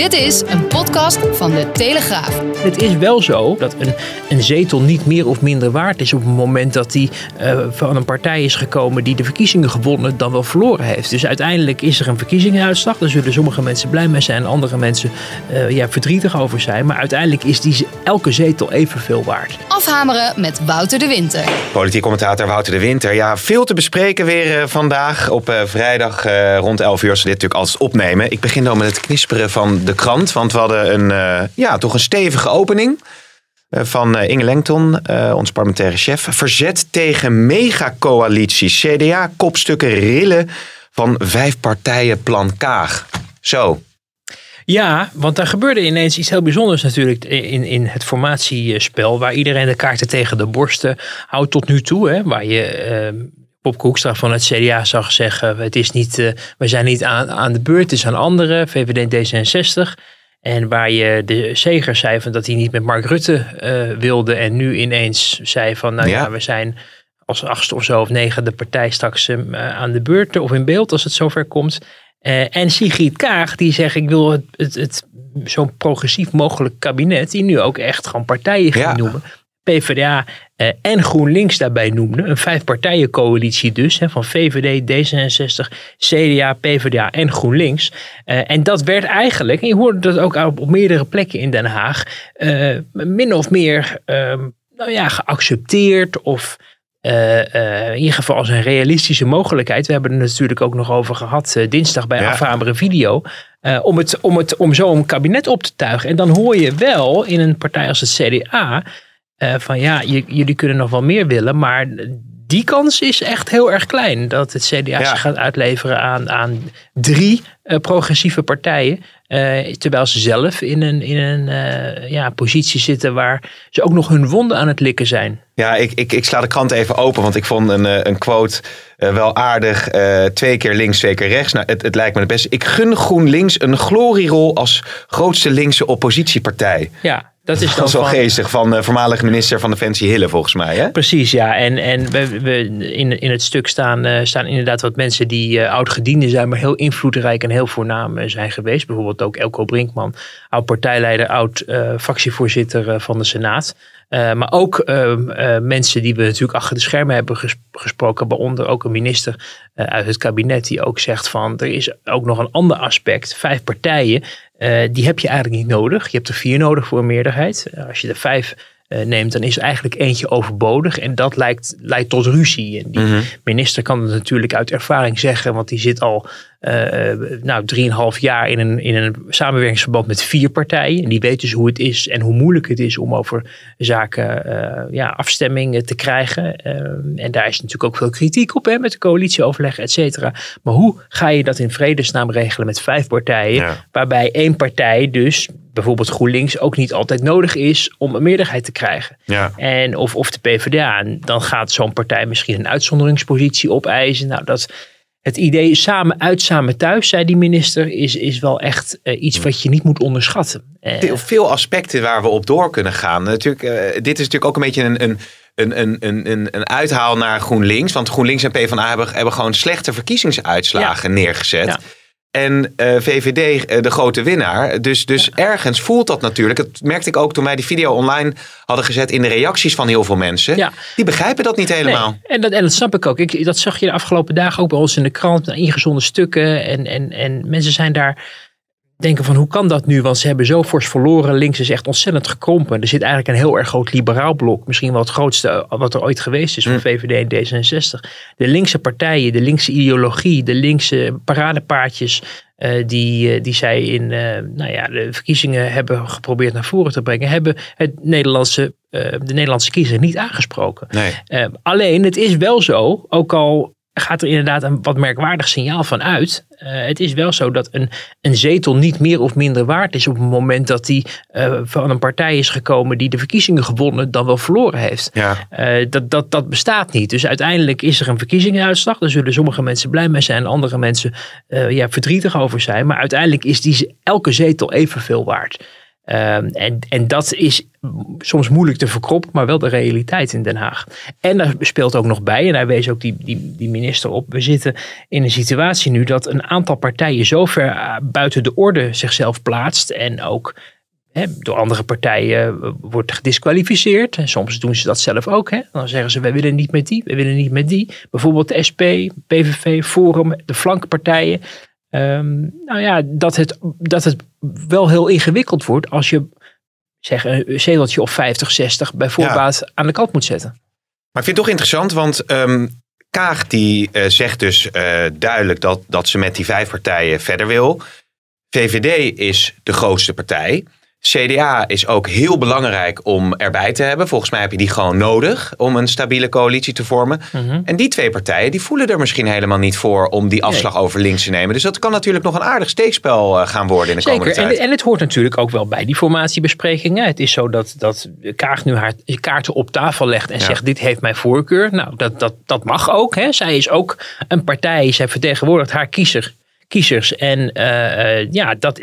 Dit is een podcast van de Telegraaf. Het is wel zo dat een, een zetel niet meer of minder waard is op het moment dat die uh, van een partij is gekomen die de verkiezingen gewonnen dan wel verloren heeft. Dus uiteindelijk is er een verkiezingenuitslag. Daar zullen sommige mensen blij mee zijn, andere mensen uh, ja, verdrietig over zijn. Maar uiteindelijk is die, elke zetel evenveel waard. Afhameren met Wouter de Winter. Politiek commentator Wouter de Winter. Ja, veel te bespreken weer uh, vandaag op vrijdag rond 11 uur als we dit natuurlijk altijd opnemen. Ik begin dan met het knisperen van de krant. Want we hadden een, uh, ja, toch een stevige opening uh, van uh, Inge Lengton, ons parlementaire chef. Verzet tegen megacoalitie. CDA kopstukken rillen van vijf partijen plan Kaag. Zo. Ja, want daar gebeurde ineens iets heel bijzonders natuurlijk in, in het formatiespel. Waar iedereen de kaarten tegen de borsten houdt tot nu toe. Hè, waar je Bob Koekstra van het CDA zag zeggen: het is niet, uh, we zijn niet aan, aan de beurt, het is aan anderen, VVD D66. En waar je de Zeger zei van dat hij niet met Mark Rutte uh, wilde en nu ineens zei van nou ja, ja we zijn als achtste of zo of negen de partij straks uh, aan de beurt of in beeld als het zover komt. en Sigrid Kaag die zegt ik wil het, het, het zo'n progressief mogelijk kabinet die nu ook echt gewoon partijen ging ja. noemen. PvdA uh, en GroenLinks daarbij noemde. Een vijfpartijencoalitie dus, hè, van VVD, D66, CDA, PvdA en GroenLinks. Uh, en dat werd eigenlijk, en je hoorde dat ook op, op meerdere plekken in Den Haag, uh, min of meer nou ja, geaccepteerd of in ieder geval als een realistische mogelijkheid. We hebben het natuurlijk ook nog over gehad dinsdag bij ja. Afamere Video. om, het, om, het, om zo een kabinet op te tuigen. En dan hoor je wel in een partij als het CDA uh, van ja, jullie kunnen nog wel meer willen, maar die kans is echt heel erg klein. Dat het CDA ja. zich gaat uitleveren aan, aan drie uh, progressieve partijen. Uh, terwijl ze zelf in een, in een uh, ja, positie zitten waar ze ook nog hun wonden aan het likken zijn. Ja, ik, ik, ik sla de krant even open, want ik vond een, een quote wel aardig. twee keer links, twee keer rechts. Nou, het, het lijkt me het beste. Ik gun GroenLinks een glorierol als grootste linkse oppositiepartij. Ja, dat is dan wel geestig van de voormalige minister van Defensie Hille, volgens mij. Hè? Precies, ja. En, en we, we in, in het stuk staan, uh, staan inderdaad wat mensen die uh, oud-gedienden zijn, maar heel invloedrijk en heel voornaam uh, zijn geweest. Bijvoorbeeld ook Elko Brinkman, oud-partijleider, oud-fractievoorzitter van de Senaat. Uh, maar ook uh, uh, mensen die we natuurlijk achter de schermen hebben ges gesproken, waaronder ook een minister uit het kabinet, die ook zegt van er is ook nog een ander aspect. Vijf partijen, die heb je eigenlijk niet nodig. Je hebt er vier nodig voor een meerderheid. Als je er vijf neemt, dan is er eigenlijk eentje overbodig. En dat lijkt, leidt tot ruzie. En die mm -hmm. minister kan het natuurlijk uit ervaring zeggen, want die zit al nou, drieënhalf jaar in een, in een samenwerkingsverband met vier partijen. En die weten dus hoe het is en hoe moeilijk het is om over zaken uh, ja, afstemming te krijgen. Uh, en daar is natuurlijk ook veel kritiek op hè, met de coalitieoverleg, et cetera. Maar hoe ga je dat in vredesnaam regelen met vijf partijen? Ja. Waarbij één partij dus bijvoorbeeld GroenLinks ook niet altijd nodig is om een meerderheid te krijgen. Ja. En of, of de PvdA. En dan gaat zo'n partij misschien een uitzonderingspositie opeisen. Nou, dat, het idee samen uit, samen thuis, zei die minister, is, is wel echt uh, iets wat je niet moet onderschatten. Uh, Veel aspecten waar we op door kunnen gaan. Natuurlijk, uh, dit is natuurlijk ook een beetje een, een een, een, een, een uithaal naar GroenLinks. Want GroenLinks en PvdA hebben, hebben gewoon slechte verkiezingsuitslagen ja. neergezet. Ja. En uh, VVD uh, de grote winnaar. Dus, dus ja. ergens voelt dat natuurlijk. Dat merkte ik ook toen wij die video online hadden gezet in de reacties van heel veel mensen. Ja. Die begrijpen dat niet helemaal. Nee. En, dat, en dat snap ik ook. Ik, dat zag je de afgelopen dagen ook bij ons in de krant. Ingezonden stukken. En, en, en mensen zijn daar denken van hoe kan dat nu? Want ze hebben zo fors verloren. Links is echt ontzettend gekrompen. Er zit eigenlijk een heel erg groot liberaal blok. Misschien wel het grootste wat er ooit geweest is van mm. VVD en D66. De linkse partijen, de linkse ideologie, de linkse paradepaardjes. Uh, die, die zij in uh, nou ja, de verkiezingen hebben geprobeerd naar voren te brengen, hebben het Nederlandse, de Nederlandse kiezer niet aangesproken. Nee. alleen het is wel zo, ook al gaat er inderdaad een wat merkwaardig signaal van uit. Eh, het is wel zo dat een, een zetel niet meer of minder waard is op het moment dat die uh, van een partij is gekomen die de verkiezingen gewonnen dan wel verloren heeft. Ja. Uh, dat, dat, dat bestaat niet. Dus uiteindelijk is er een verkiezingsuitslag. Daar zullen sommige mensen blij mee zijn, andere mensen ja, verdrietig over zijn. Maar uiteindelijk is die, elke zetel evenveel waard. Um, en, en dat is soms moeilijk te verkroppen, maar wel de realiteit in Den Haag. En daar speelt ook nog bij, en daar wees ook die, die, die minister op. We zitten in een situatie nu dat een aantal partijen zo ver buiten de orde zichzelf plaatst. En ook door andere partijen wordt gedisqualificeerd. En soms doen ze dat zelf ook. Dan zeggen ze, wij willen niet met die, wij willen niet met die. Bijvoorbeeld de SP, PVV, Forum, de flankpartijen. Um, nou ja, dat het, dat het wel heel ingewikkeld wordt als je zeg, een zeteltje of 50, 60 bijvoorbeeld ja. aan de kant moet zetten. Maar ik vind het toch interessant, want um, Kaag die uh, zegt dus uh, duidelijk dat, dat ze met die vijf partijen verder wil. VVD is de grootste partij. CDA is ook heel belangrijk om erbij te hebben. Volgens mij heb je die gewoon nodig om een stabiele coalitie te vormen. Mhm. En die twee partijen die voelen er misschien helemaal niet voor om die afslag nee. over links te nemen. Dus dat kan natuurlijk nog een aardig steekspel gaan worden in de Zeker. komende tijd. En, en het hoort natuurlijk ook wel bij die formatiebesprekingen. Het is zo dat, dat Kaag nu haar kaarten op tafel legt en ja. zegt dit heeft mijn voorkeur. Nou, dat, dat, dat mag ook. Hè. Zij is ook een partij. Zij vertegenwoordigt haar kiezer, kiezers. En uh, uh, ja, dat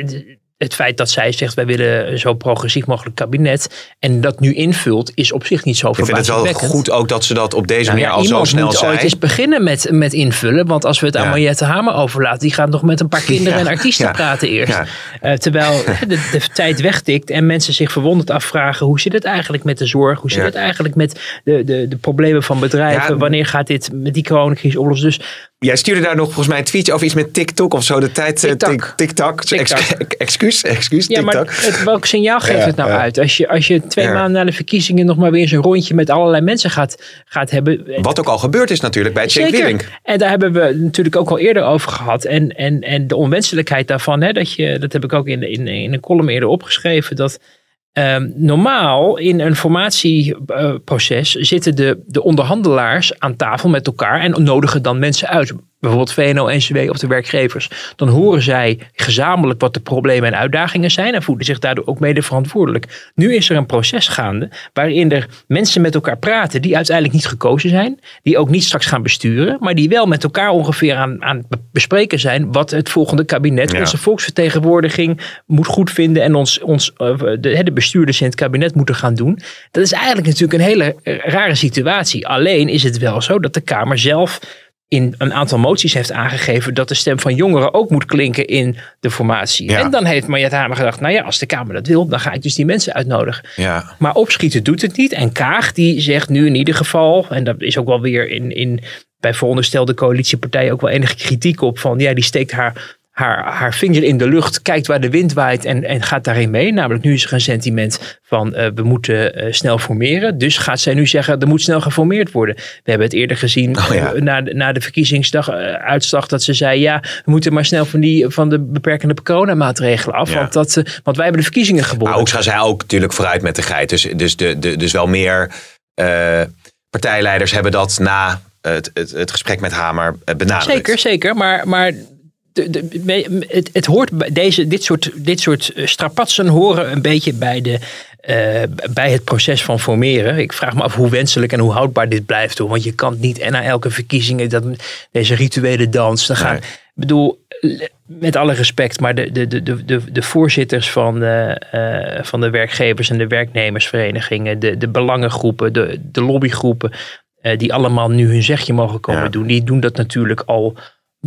het feit dat zij zegt wij willen zo progressief mogelijk kabinet en dat nu invult is op zich niet zo verbazingwekkend. Ik vind het wel goed ook dat ze dat op deze manier nou ja, al zo snel moet zei. ooit eens beginnen met, met invullen, want als we het aan Ja. Mariette Hamer overlaten, die gaat nog met een paar kinderen Ja, en artiesten praten eerst. Eh, terwijl de, de tijd wegtikt en mensen zich verwonderd afvragen hoe zit het eigenlijk met de zorg, hoe zit het eigenlijk met de, de, de problemen van bedrijven, wanneer gaat dit met die coronacrisis oplossen. Dus Jij stuurde daar nog volgens mij een tweetje over iets met TikTok of zo. De tijd. eh, TikTok. tik- TikTok. TikTok. Ex- Excuus, excuus. Ja, maar het, welk signaal geeft Ja, het nou ja. uit? Als je, als je twee Ja. maanden na de verkiezingen nog maar weer eens een rondje met allerlei mensen gaat, gaat hebben. Wat ook al gebeurd is natuurlijk bij Cenk Willink. En daar hebben we natuurlijk ook al eerder over gehad. En, en, en de onwenselijkheid daarvan, hè, dat, je, dat heb ik ook in, in, in een column eerder opgeschreven. Dat ehm, normaal in een formatieproces zitten de, de onderhandelaars aan tafel met elkaar en nodigen dan mensen uit. Bijvoorbeeld VNO-NCW of de werkgevers. Dan horen zij gezamenlijk wat de problemen en uitdagingen zijn en voelen zich daardoor ook mede verantwoordelijk. Nu is er een proces gaande waarin er mensen met elkaar praten die uiteindelijk niet gekozen zijn. Die ook niet straks gaan besturen, maar die wel met elkaar ongeveer aan, aan het bespreken zijn wat het volgende kabinet, Ja. onze volksvertegenwoordiging moet goed vinden en ons, ons, eh, de, de bestuurders in het kabinet moeten gaan doen. Dat is eigenlijk natuurlijk een hele rare situatie. Alleen is het wel zo dat de Kamer zelf in een aantal moties heeft aangegeven dat de stem van jongeren ook moet klinken in de formatie. Ja. En dan heeft Mariette Hamer gedacht, nou ja, als de Kamer dat wil, dan ga ik dus die mensen uitnodigen. Ja. Maar opschieten doet het niet. En Kaag die zegt nu in ieder geval, en dat is ook wel weer in, in bij veronderstelde coalitiepartijen ook wel enige kritiek op van ja, die steekt haar, haar, haar vinger in de lucht, kijkt waar de wind waait en, en gaat daarin mee. Namelijk nu is er een sentiment van eh, we moeten eh, snel formeren. Dus gaat zij nu zeggen er moet snel geformeerd worden. We hebben het eerder gezien Oh ja. eh, na, de- na de verkiezingsdag uitslag dat ze zei ja, we moeten maar snel van, die, van de beperkende coronamaatregelen af. Ja. Want, dat, want wij hebben de verkiezingen gewonnen. Maar ook gaan zij ook natuurlijk vooruit met de geit. Dus, dus, de, de, dus wel meer partijleiders hebben dat na het, het, het gesprek met Hamer benadrukt. Zeker, zeker. Maar, maar de, het, het hoort deze, dit, soort, dit soort eh, strapatsen horen een beetje bij, de, eh, bij het proces van formeren. Ik vraag me af hoe wenselijk en hoe houdbaar dit blijft. Hoor. Want je kan niet en na elke verkiezingen dat, deze rituele dans. Dan gaan, Nee. Ik bedoel, met alle respect, maar de, de, de, de, de, de voorzitters van, de, eh, van de werkgevers en de werknemersverenigingen, de, de belangengroepen, de, de lobbygroepen, eh, die allemaal nu hun zegje mogen komen Ja. doen, die doen dat natuurlijk al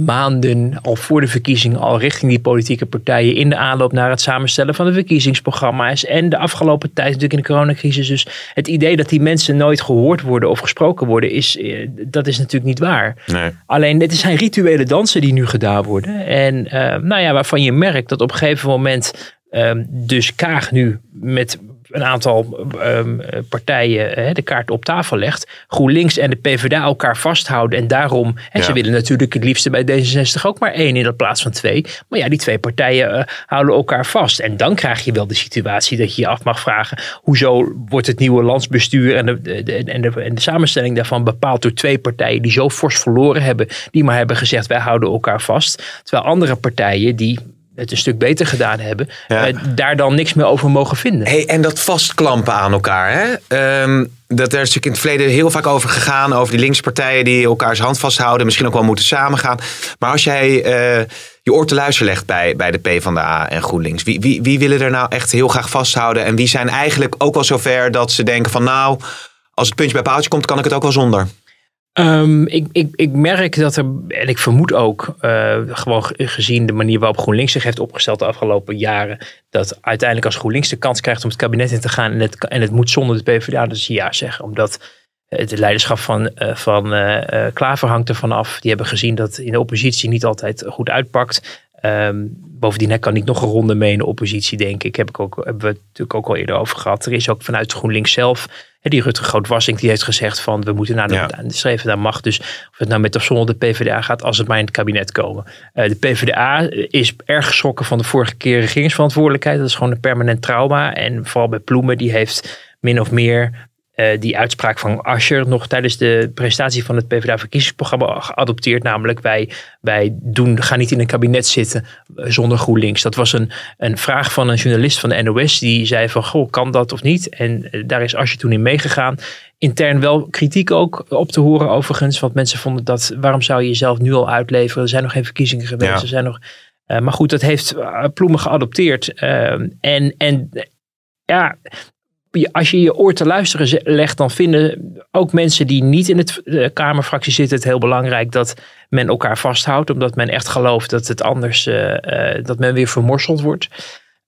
maanden, al voor de verkiezingen, al richting die politieke partijen in de aanloop naar het samenstellen van de verkiezingsprogramma's en de afgelopen tijd natuurlijk in de coronacrisis. Dus het idee dat die mensen nooit gehoord worden of gesproken worden, is, eh, dat is natuurlijk niet waar. Nee. Alleen, dit zijn rituele dansen die nu gedaan worden. En eh, nou ja, waarvan je merkt dat op een gegeven moment ehm, dus Kaag nu met een aantal um, partijen uh, de kaart op tafel legt. GroenLinks en de PvdA elkaar vasthouden. En daarom, en ja. ze willen natuurlijk het liefste bij D66 ook maar één in de plaats van twee. Maar ja, die twee partijen uh, houden elkaar vast. En dan krijg je wel de situatie dat je je af mag vragen. Hoezo wordt het nieuwe landsbestuur en de, de, de, en de, en de samenstelling daarvan bepaald door twee partijen die zo fors verloren hebben. Die maar hebben gezegd wij houden elkaar vast. Terwijl andere partijen die het een stuk beter gedaan hebben, ja. uh, daar dan niks meer over mogen vinden. Hey, en dat vastklampen aan elkaar, hè? Um, dat er is natuurlijk in het verleden heel vaak over gegaan, over die linkspartijen die elkaars hand vasthouden, misschien ook wel moeten samengaan. Maar als jij uh, je oor te luisteren legt bij, bij de PvdA en GroenLinks, wie, wie, wie willen er nou echt heel graag vasthouden? En wie zijn eigenlijk ook wel zover dat ze denken van nou, als het puntje bij paaltje komt, kan ik het ook wel zonder? Um, ik, ik, ik merk dat er, en ik vermoed ook, uh, gewoon gezien de manier waarop GroenLinks zich heeft opgesteld de afgelopen jaren, dat uiteindelijk als GroenLinks de kans krijgt om het kabinet in te gaan en het, en het moet zonder de PvdA, dus ja zeggen. Omdat het leiderschap van, uh, van uh, Klaver hangt ervan af. Die hebben gezien dat in de oppositie niet altijd goed uitpakt. Um, bovendien kan ik nog een ronde mee in de oppositie, denk ik. Heb ik ook, hebben we het natuurlijk ook al eerder over gehad. Er is ook vanuit GroenLinks zelf, hè, die Rutte Groot-Wassink, die heeft gezegd van we moeten naar de, ja. naar macht. Dus of het nou met of zonder de PvdA gaat, als het maar in het kabinet komen. Uh, de PvdA is erg geschrokken van de vorige keer regeringsverantwoordelijkheid. Dat is gewoon een permanent trauma. En vooral bij Ploemen, die heeft min of meer uh, die uitspraak van Ascher nog tijdens de presentatie van het PvdA-verkiezingsprogramma geadopteerd. Namelijk wij, wij doen, gaan niet in een kabinet zitten zonder GroenLinks. Dat was een, een vraag van een journalist van de NOS die zei van goh, kan dat of niet? En uh, daar is Ascher toen in meegegaan. Intern wel kritiek ook op te horen overigens. Want mensen vonden dat, waarom zou je jezelf nu al uitleveren? Er zijn nog geen verkiezingen geweest. Ja. Er zijn nog, uh, maar goed, dat heeft Ploemen geadopteerd. en, en ja, als je je oor te luisteren legt, dan vinden ook mensen die niet in het de Kamerfractie zitten het heel belangrijk dat men elkaar vasthoudt. Omdat men echt gelooft dat het anders, uh, uh, dat men weer vermorseld wordt.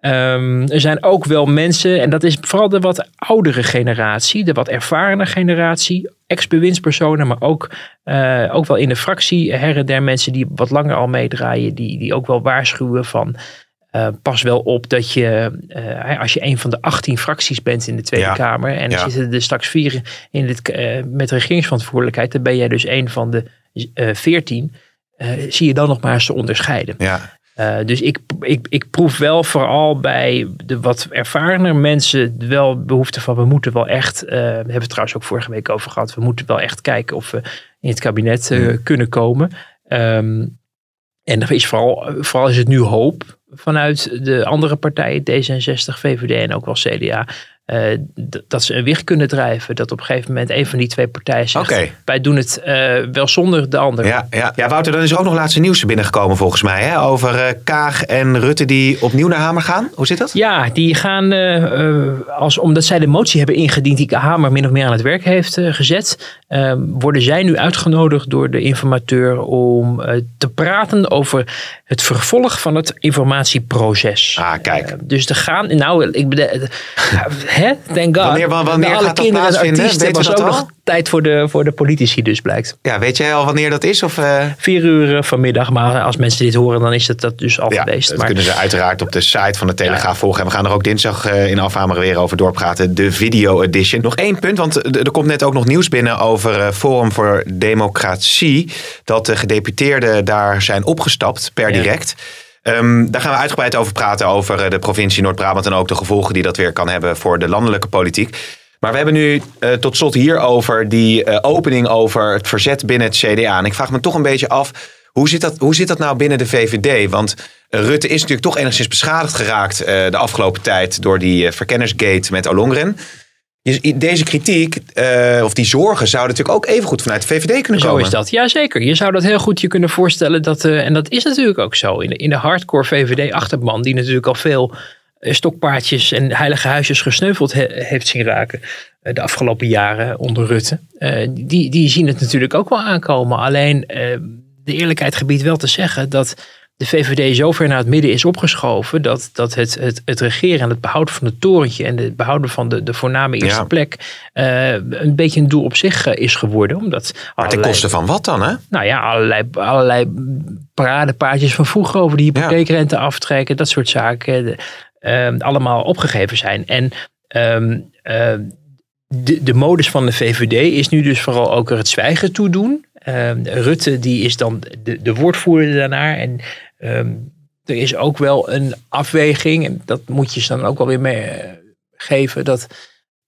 Um, er zijn ook wel mensen, en dat is vooral de wat oudere generatie, de wat ervarene generatie, ex-bewindspersonen, maar ook, ook wel in de fractie her en der mensen die wat langer al meedraaien, die, die ook wel waarschuwen van uh, pas wel op dat je, uh, als je een van de 18 fracties bent in de Tweede ja. Kamer. En er ja. zitten er straks vier in dit, uh, met regeringsverantwoordelijkheid. Dan ben jij dus een van de 14. zie je dan nog maar eens te onderscheiden. Ja. dus ik, ik, ik proef wel vooral bij de wat ervarener mensen wel behoefte van we moeten wel echt, we hebben het trouwens ook vorige week over gehad, we moeten wel echt kijken of we in het kabinet mm. kunnen komen. Um, en er is vooral, vooral is het nu hoop vanuit de andere partijen, D66, VVD en ook wel CDA, uh, dat ze een wicht kunnen drijven. Dat op een gegeven moment een van die twee partijen zegt, okay. wij doen het uh, wel zonder de ander. Ja, ja. ja, Wouter, dan is er ook nog laatste nieuws binnengekomen volgens mij. Hè? Over uh, Kaag en Rutte die opnieuw naar Hamer gaan. Hoe zit dat? Ja, die gaan, als, omdat zij de motie hebben ingediend die Hamer min of meer aan het werk heeft gezet, worden zij nu uitgenodigd door de informateur om te praten over het vervolg van het informatieproces. Ah, kijk. dus te gaan, nou, ik bedoel hè, thank God. Wanneer, wanneer alle gaat kinderen dat plaatsvinden? Weet was ook al? nog tijd voor de, voor de politici dus blijkt. Ja, weet jij al wanneer dat is? Of, uh... Vier uur uh, vanmiddag, maar als mensen dit horen dan is het dat dus al ja, geweest. dat maar... kunnen ze uiteraard op de site van de Telegraaf ja. volgen. En we gaan er ook dinsdag uh, in Alfameren weer over doorpraten. De video edition. Nog één punt, want er komt net ook nog nieuws binnen over Forum voor Democratie. Dat de gedeputeerden daar zijn opgestapt per ja. direct. Um, daar gaan we uitgebreid over praten, over de provincie Noord-Brabant en ook de gevolgen die dat weer kan hebben voor de landelijke politiek. Maar we hebben nu uh, tot slot hierover die uh, opening over het verzet binnen het CDA. En ik vraag me toch een beetje af, hoe zit dat, hoe zit dat nou binnen de VVD? Want Rutte is natuurlijk toch enigszins beschadigd geraakt de afgelopen tijd door die verkennersgate met Olongren. Deze kritiek, uh, of die zorgen, zouden natuurlijk ook even goed vanuit de VVD kunnen zo komen. Zo is dat, jazeker. Je zou dat heel goed je kunnen voorstellen. Dat, uh, en dat is natuurlijk ook zo. In de, in de hardcore VVD-achterban, die natuurlijk al veel stokpaardjes en heilige huisjes gesneuveld he, heeft zien raken de afgelopen jaren onder Rutte. die, die zien het natuurlijk ook wel aankomen. Alleen de eerlijkheid gebiedt wel te zeggen dat de VVD zo ver naar het midden is opgeschoven dat, dat het, het, het regeren en het behouden van het torentje en het behouden van de, de voorname eerste ja. plek uh, een beetje een doel op zich uh, is geworden. Omdat maar allerlei, ten koste van wat dan hè? Nou ja, allerlei, allerlei paradepaardjes van vroeger over de hypotheekrente ja. aftrekken, dat soort zaken, uh, allemaal opgegeven zijn. En ehm, ehm, de, de modus van de VVD is nu dus vooral ook er het zwijgen toe doen. Ehm, Rutte die is dan de, de woordvoerder daarnaar. En ehm, er is ook wel een afweging, en dat moet je ze dan ook wel weer meegeven, dat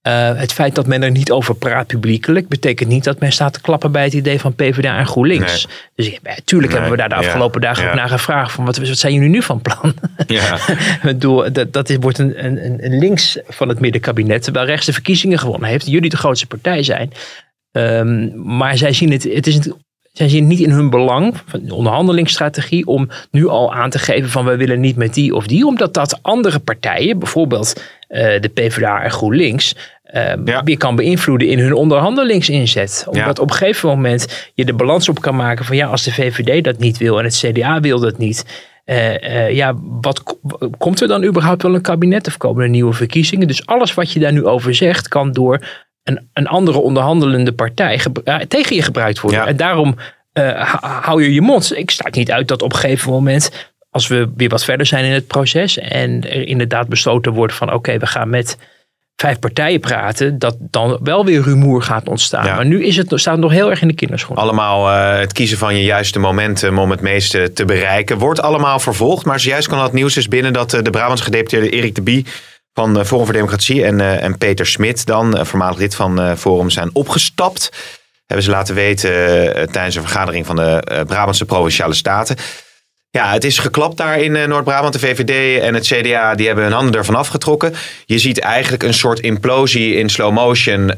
eh, het feit dat men er niet over praat publiekelijk, betekent niet dat men staat te klappen bij het idee van PvdA en GroenLinks. Dus ja, tuurlijk hebben we daar de afgelopen dagen ook naar gevraagd van wat, wat zijn jullie nu van plan? Ja. Bedoel, dat, dat is, wordt een, een, een links van het middenkabinet, terwijl rechts de verkiezingen gewonnen heeft. Jullie de grootste partij zijn. Ehm, maar zij zien het, het is het, zij zien het niet in hun belang, van de onderhandelingsstrategie, om nu al aan te geven van we willen niet met die of die, omdat dat andere partijen, bijvoorbeeld eh, de PvdA en GroenLinks, Ja. weer kan beïnvloeden in hun onderhandelingsinzet. Omdat Ja. op een gegeven moment je de balans op kan maken van ja, als de VVD dat niet wil en het CDA wil dat niet. eh, eh, ja, wat ko- komt er dan überhaupt wel een kabinet of komen er nieuwe verkiezingen? Dus alles wat je daar nu over zegt, kan door een, een andere onderhandelende partij eh, tegen je gebruikt worden. Ja. En daarom eh, hou- je je mond. Ik sta niet uit dat op een gegeven moment, als we weer wat verder zijn in het proces en er inderdaad besloten wordt van oké, we gaan met vijf partijen praten, dat dan wel weer rumoer gaat ontstaan. Ja. Maar nu is het, staat het nog heel erg in de kinderschoenen. Allemaal eh, het kiezen van je juiste momentum om het meeste te bereiken. Wordt allemaal vervolgd. Maar zojuist kan dat nieuws is binnen dat de Brabants gedeputeerde Erik de Bie van eh, Forum voor Democratie en, eh, en Peter Smit dan, voormalig lid van eh, Forum, zijn opgestapt. Hebben ze laten weten tijdens een vergadering van de Brabantse Provinciale Staten. Ja, het is geklapt daar in Noord-Brabant. De VVD en het CDA die hebben hun handen ervan afgetrokken. Je ziet eigenlijk een soort implosie in slow motion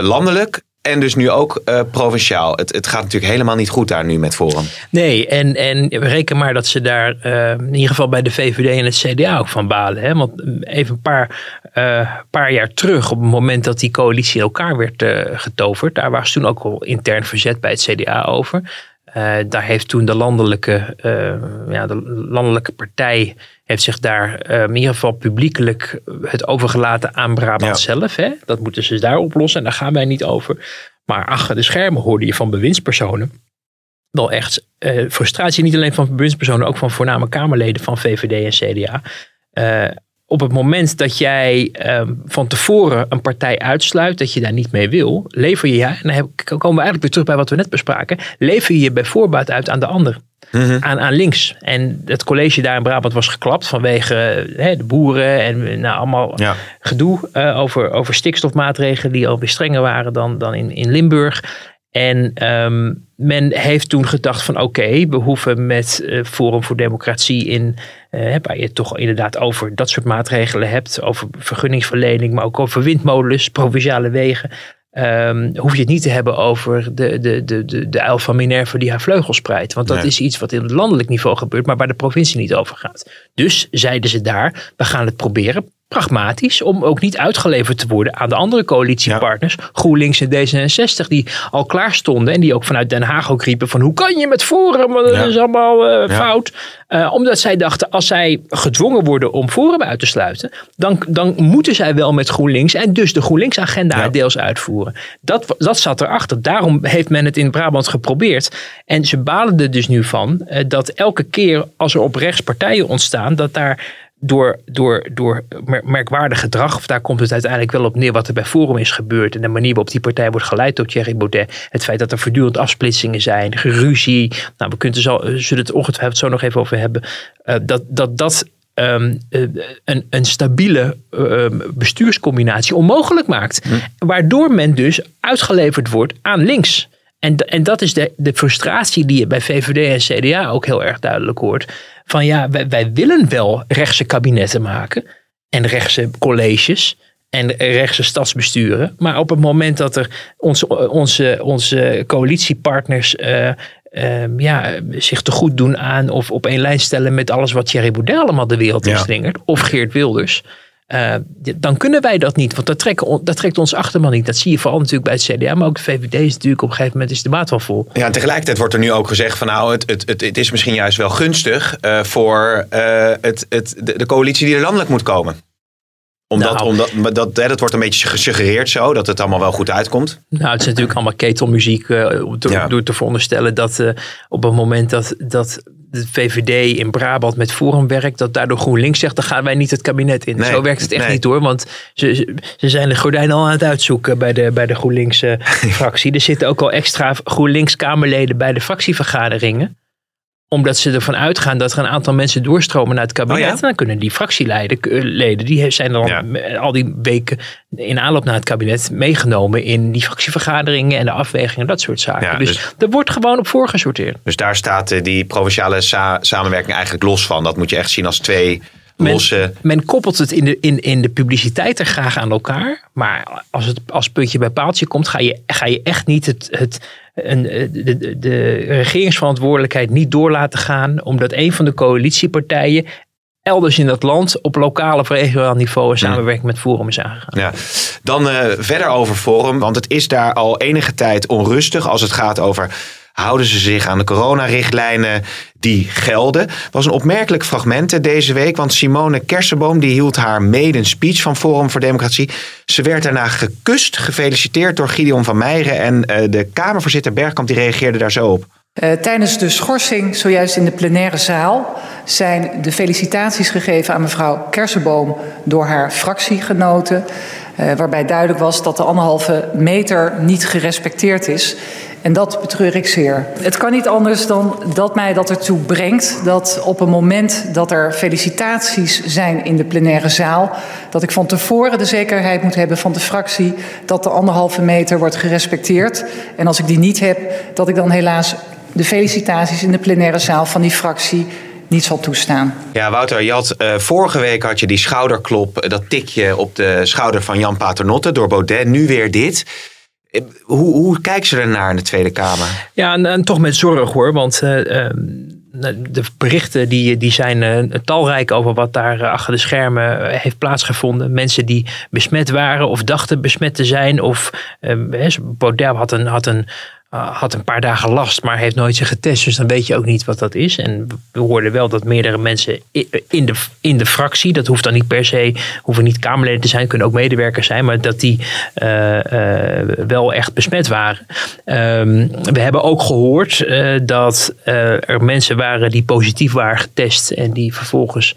landelijk. En dus nu ook eh, provinciaal. Het, het gaat natuurlijk helemaal niet goed daar nu met Forum. Nee, en, en reken maar dat ze daar eh, in ieder geval bij de VVD en het CDA ook van balen. Hè? Want even een paar, eh, paar jaar terug, op het moment dat die coalitie in elkaar werd getoverd, daar was toen ook al intern verzet bij het CDA over. Eh, daar heeft toen de landelijke, eh, ja, de landelijke partij heeft zich daar eh, in ieder geval publiekelijk het overgelaten aan Brabant Ja. zelf. Hè? Dat moeten ze daar oplossen en daar gaan wij niet over. Maar achter de schermen hoorde je van bewindspersonen wel echt frustratie, niet alleen van bewindspersonen, ook van voorname Kamerleden van VVD en CDA. Op het moment dat jij ehm, van tevoren een partij uitsluit, dat je daar niet mee wil, lever je, en dan heb- komen we eigenlijk weer terug bij wat we net bespraken, lever je je bij voorbaat uit aan de ander. Aan, aan links. En het college daar in Brabant was geklapt vanwege hè, de boeren en nou, allemaal Ja. gedoe eh, over, over stikstofmaatregelen die alweer strenger waren dan, dan in, in Limburg. En ehm, men heeft toen gedacht van oké, we hoeven met eh, Forum voor Democratie in, eh, waar je het toch inderdaad over dat soort maatregelen hebt, over vergunningsverlening, maar ook over windmolens, provinciale wegen. ehm, hoef je het niet te hebben over de, de, de, de, de uil van Minerva die haar vleugels spreidt. Want dat Nee. is iets wat in het landelijk niveau gebeurt, maar waar de provincie niet over gaat. Dus zeiden ze daar, we gaan het proberen pragmatisch om ook niet uitgeleverd te worden aan de andere coalitiepartners, GroenLinks en D66, die al klaar stonden en die ook vanuit Den Haag ook riepen van hoe kan je met Forum, dat Ja. is allemaal eh, Ja. fout. Eh, omdat zij dachten, als zij gedwongen worden om Forum uit te sluiten, dan, dan moeten zij wel met GroenLinks en dus de GroenLinks-agenda deels uitvoeren. Dat, dat zat erachter. Daarom heeft men het in Brabant geprobeerd. En ze balen er dus nu van eh, dat elke keer als er op rechts partijen ontstaan, dat daar door, door, door mer- merkwaardig gedrag, of daar komt het uiteindelijk wel op neer wat er bij Forum is gebeurd en de manier waarop die partij wordt geleid door Thierry Baudet. Het feit dat er voortdurend afsplitsingen zijn, geruzie. Nou, we kunnen zo, eh, zullen het ongetwijfeld zo nog even over hebben. eh, dat dat, dat ehm, eh, een, een stabiele ehm, bestuurscombinatie onmogelijk maakt. Waardoor men dus uitgeleverd wordt aan links. En, en dat is de, de frustratie die je bij VVD en CDA ook heel erg duidelijk hoort. Van ja, wij, wij willen wel rechtse kabinetten maken. En rechtse colleges. En rechtse stadsbesturen. Maar op het moment dat er onze, onze, onze coalitiepartners eh, ehm, ja, zich te goed doen aan of op één lijn stellen met alles wat Thierry Baudet allemaal de wereld Ja. inslingert. Of Geert Wilders. Eh, dan kunnen wij dat niet, want dat, trekken, dat trekt ons achterman niet. Dat zie je vooral natuurlijk bij het CDA, maar ook de VVD is natuurlijk op een gegeven moment is de maat wel vol. Ja, en tegelijkertijd wordt er nu ook gezegd van nou, het, het, het, het is misschien juist wel gunstig eh, voor eh, het, het, de, de coalitie die er landelijk moet komen. Omdat, Nou. omdat dat, hè, dat wordt een beetje gesuggereerd zo, dat het allemaal wel goed uitkomt. Nou, het is natuurlijk allemaal ketelmuziek te- Ja. door te veronderstellen dat op het moment dat, dat de VVD in Brabant met Forum werkt, dat daardoor GroenLinks zegt, dan gaan wij niet het kabinet in. Nee, Zo werkt het echt nee. niet hoor, want ze, ze- zijn de gordijnen al aan het uitzoeken bij de, bij de GroenLinks fractie. Er zitten ook al extra GroenLinks Kamerleden bij de fractievergaderingen omdat ze ervan uitgaan dat er een aantal mensen doorstromen naar het kabinet. Oh ja? En dan kunnen die fractieleden, eh, leden, die zijn dan Ja. al die weken in aanloop naar het kabinet meegenomen in die fractievergaderingen en de afwegingen, dat soort zaken. Ja, dus, dus- er wordt gewoon op voorgesorteerd. Dus daar staat eh, die provinciale sa- samenwerking eigenlijk los van. Dat moet je echt zien als twee losse... men koppelt het in de, in, in de publiciteit er graag aan elkaar. Maar als het als puntje bij paaltje komt, ga je, ga je echt niet het, het, een, de, de, de regeringsverantwoordelijkheid niet door laten gaan. Omdat een van de coalitiepartijen elders in dat land op lokaal of regionaal niveau een samenwerking met Forum is aangegaan. Ja. Dan eh, verder over Forum, want het is daar al enige tijd onrustig als het gaat over houden ze zich aan de coronarichtlijnen die gelden. was een opmerkelijk fragment eh, deze week, want Simone Kersenboom die hield haar maiden speech van Forum voor Democratie. Ze werd daarna gekust, gefeliciteerd door Gideon van Meijeren en eh, de Kamervoorzitter Bergkamp die reageerde daar zo op. Uh, tijdens de schorsing, zojuist in de plenaire zaal, zijn de felicitaties gegeven aan mevrouw Kersenboom door haar fractiegenoten. Uh, waarbij duidelijk was dat de anderhalve meter niet gerespecteerd is. En dat betreur ik zeer. Het kan niet anders dan dat mij dat ertoe brengt dat op een moment dat er felicitaties zijn in de plenaire zaal, dat ik van tevoren de zekerheid moet hebben van de fractie dat de anderhalve meter wordt gerespecteerd. En als ik die niet heb, dat ik dan helaas de felicitaties in de plenaire zaal van die fractie niet zal toestaan. Ja, Wouter, je had, uh, vorige week had je die schouderklop, uh, dat tikje op de schouder van Jan Paternotte door Baudet. Nu weer dit. Uh, hoe, hoe kijken ze ernaar in de Tweede Kamer? Ja, en, en toch met zorg hoor, want uh, de berichten die, die zijn uh, talrijk over wat daar uh, achter de schermen heeft plaatsgevonden. Mensen die besmet waren of dachten besmet te zijn. Of uh, Baudet had een, had, een, uh, had een paar dagen last, maar heeft nooit zich getest. Dus dan weet je ook niet wat dat is. En we hoorden wel dat meerdere mensen in de, in de fractie, dat hoeft dan niet per se, hoeven niet Kamerleden te zijn, kunnen ook medewerkers zijn, maar dat die uh, wel echt besmet waren. Um, we hebben ook gehoord dat er mensen waren die positief waren getest en die vervolgens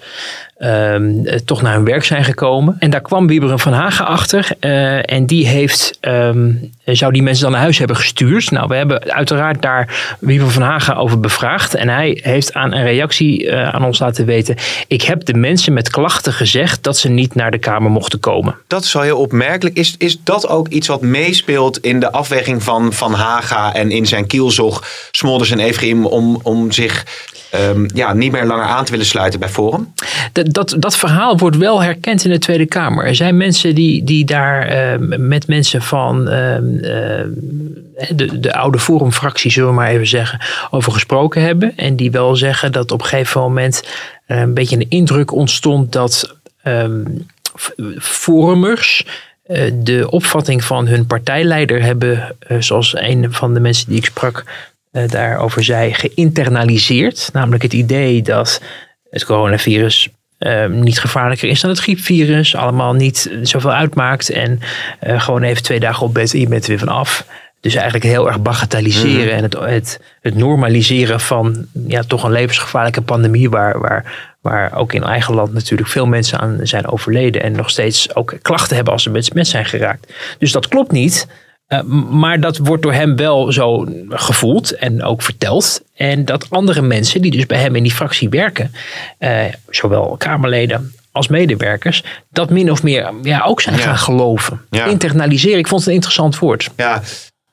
um, toch naar hun werk zijn gekomen. En daar kwam Wieberen van Hagen achter. Uh, en die heeft, um, zou die mensen dan naar huis hebben gestuurd. Nou, we hebben uiteraard daar Wieberen van Hagen over bevraagd. En hij heeft aan een reactie uh, aan ons laten weten. Ik heb de mensen met klachten gezegd dat ze niet naar de Kamer mochten komen. Dat is wel heel opmerkelijk. Is, is dat ook iets wat meespeelt in de afweging van Van Haga en in zijn kielzog Smolders en Evrim om, om zich um, ja, niet meer langer aan te willen sluiten bij Forum? Dat, dat, dat verhaal wordt wel herkend in de Tweede Kamer. Er zijn mensen die, die daar uh, met mensen van uh, uh, de, de oude Forumfractie, zullen we maar even zeggen, over gesproken hebben. En die wel zeggen dat op een gegeven moment een beetje een indruk ontstond dat um, forumers uh, de opvatting van hun partijleider hebben, uh, zoals een van de mensen die ik sprak daarover zei, geïnternaliseerd. Namelijk het idee dat het coronavirus uh, niet gevaarlijker is dan het griepvirus. Allemaal niet zoveel uitmaakt. En uh, gewoon even twee dagen op bed en je bent er weer vanaf. Dus eigenlijk heel erg bagatelliseren mm. en het, het, het, normaliseren van ja, toch een levensgevaarlijke pandemie. Waar, waar, waar ook in eigen land natuurlijk veel mensen aan zijn overleden. En nog steeds ook klachten hebben als ze besmet zijn geraakt. Dus dat klopt niet. Uh, maar dat wordt door hem wel zo gevoeld en ook verteld. En dat andere mensen die dus bij hem in die fractie werken, uh, zowel Kamerleden als medewerkers, dat min of meer ja, ook zijn ja. gaan geloven. Ja. Internaliseren, ik vond het een interessant woord. Ja,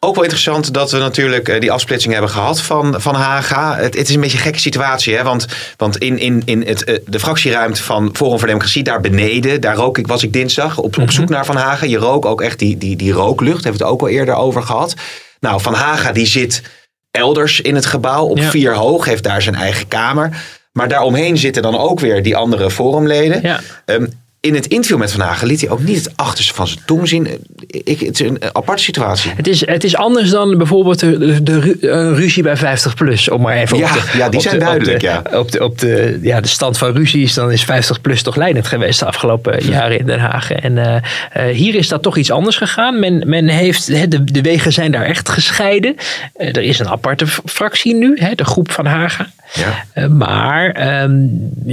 ook wel interessant dat we natuurlijk uh, die afsplitsing hebben gehad van, van Haga. Het, het is een beetje een gekke situatie, hè? want, want in, in, in het, uh, de fractieruimte van Forum voor Democratie, daar beneden, daar rook ik, was ik dinsdag op, op zoek naar Van Haga. Je rook ook echt die, die, die rooklucht, hebben we het ook al eerder over gehad. Nou, Van Haga die zit elders in het gebouw, op ja. vier hoog, heeft daar zijn eigen kamer. Maar daaromheen zitten dan ook weer die andere forumleden. Ja. Um, in het interview met Van Hagen liet hij ook niet het achterste van zijn tong zien. Ik, het is een aparte situatie. Het is, het is anders dan bijvoorbeeld de, de, ruzie bij 50 plus. Om maar even Ja, op de, ja, die op zijn de- duidelijk, Op de, ja. op de, op de, ja, de stand van ruzies, dan is 50 plus toch leidend geweest de afgelopen jaren in Den Haag. En eh, eh, hier is dat toch iets anders gegaan. Men, men heeft, de, de wegen zijn daar echt gescheiden. Eh, er is een aparte fractie nu, hè, de groep van Haga. Ja. Eh, maar ehm,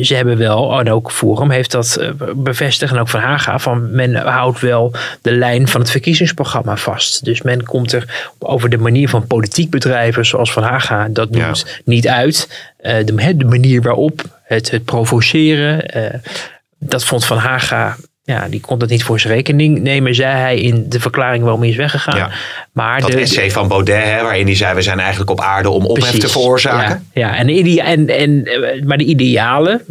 ze hebben wel, en ook Forum heeft dat eh, en ook Van Haga, van men houdt wel de lijn van het verkiezingsprogramma vast. Dus men komt er over de manier van politiek bedrijven, zoals Van Haga dat Ja. noemt, niet uit. Eh, de, manier waarop, het, het provoceren, eh, dat vond Van Haga... Ja, die kon dat niet voor zijn rekening nemen, zei hij in de verklaring waarom hij is weggegaan. Ja. Maar Dat de, essay van Baudet, hè, waarin hij zei: we zijn eigenlijk op aarde om ophef te veroorzaken. Ja, en, en, eh, maar de idealen,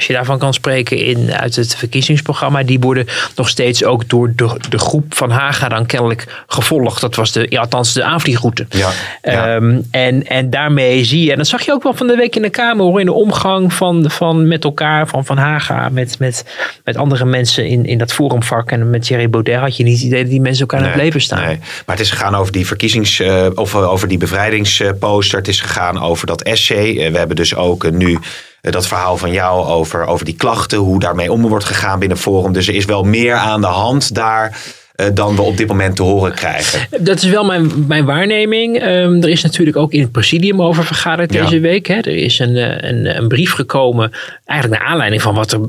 als je daarvan kan spreken in, uit het verkiezingsprogramma, die worden nog steeds ook door de, de groep van Haga dan kennelijk gevolgd. Dat was de, ja, althans de aanvliegroute. Ja, ja. Ehm, en, en daarmee zie je, en dat zag je ook wel van de week in de Kamer hoor, in de omgang van, van met elkaar, van Van Haga, met, met, met andere mensen in, in dat forumvak en met Thierry Baudet had je niet het idee dat die mensen elkaar aan het leven staan. Nee. Maar het is gegaan over die verkiezings- eh, of over die bevrijdingsposter. Het is gegaan over dat essay. Eh, we hebben dus ook eh, nu dat verhaal van jou over, over die klachten, hoe daarmee om wordt gegaan binnen Forum. Dus er is wel meer aan de hand daar eh, dan we op dit moment te horen krijgen. Dat is wel mijn, mijn waarneming. Ehm, er is natuurlijk ook in het presidium over vergaderd Ja. deze week. Hè. Er is een, eh, een, een brief gekomen, eigenlijk naar aanleiding van wat er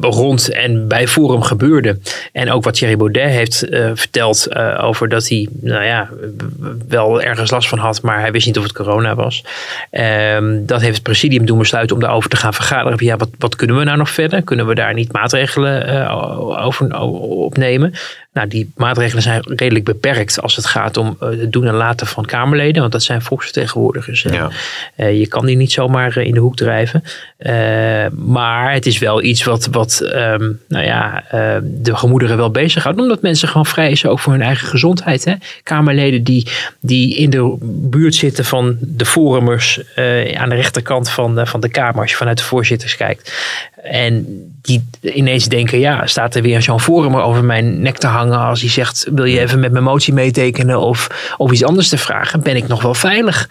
rond en bij Forum gebeurde. En ook wat Thierry Baudet heeft eh, verteld eh, over dat hij, nou ja, wel ergens last van had, maar hij wist niet of het corona was. Ehm, dat heeft het presidium doen besluiten om daarover te gaan vergaderen. Ja, wat, wat kunnen we nou nog verder? Kunnen we daar niet maatregelen eh, over opnemen? Nou, die maatregelen zijn redelijk beperkt als het gaat om eh, het doen en laten van Kamerleden. Want dat zijn volksvertegenwoordigers. Eh, Ja. je kan die niet zomaar eh, in de hoek drijven. Maar het is wel iets wat, wat ehm, nou ja, de gemoederen wel bezighoudt. Omdat mensen gewoon vrezen ook voor hun eigen gezondheid. Hè? Kamerleden die, die in de buurt zitten van de forumers aan de rechterkant van, van de Kamer. Als je vanuit de voorzitters kijkt. En die ineens denken, ja, staat er weer zo'n forumer over mijn nek te hangen als hij zegt, wil je even met mijn motie meetekenen of, of iets anders te vragen, ben ik nog wel veilig?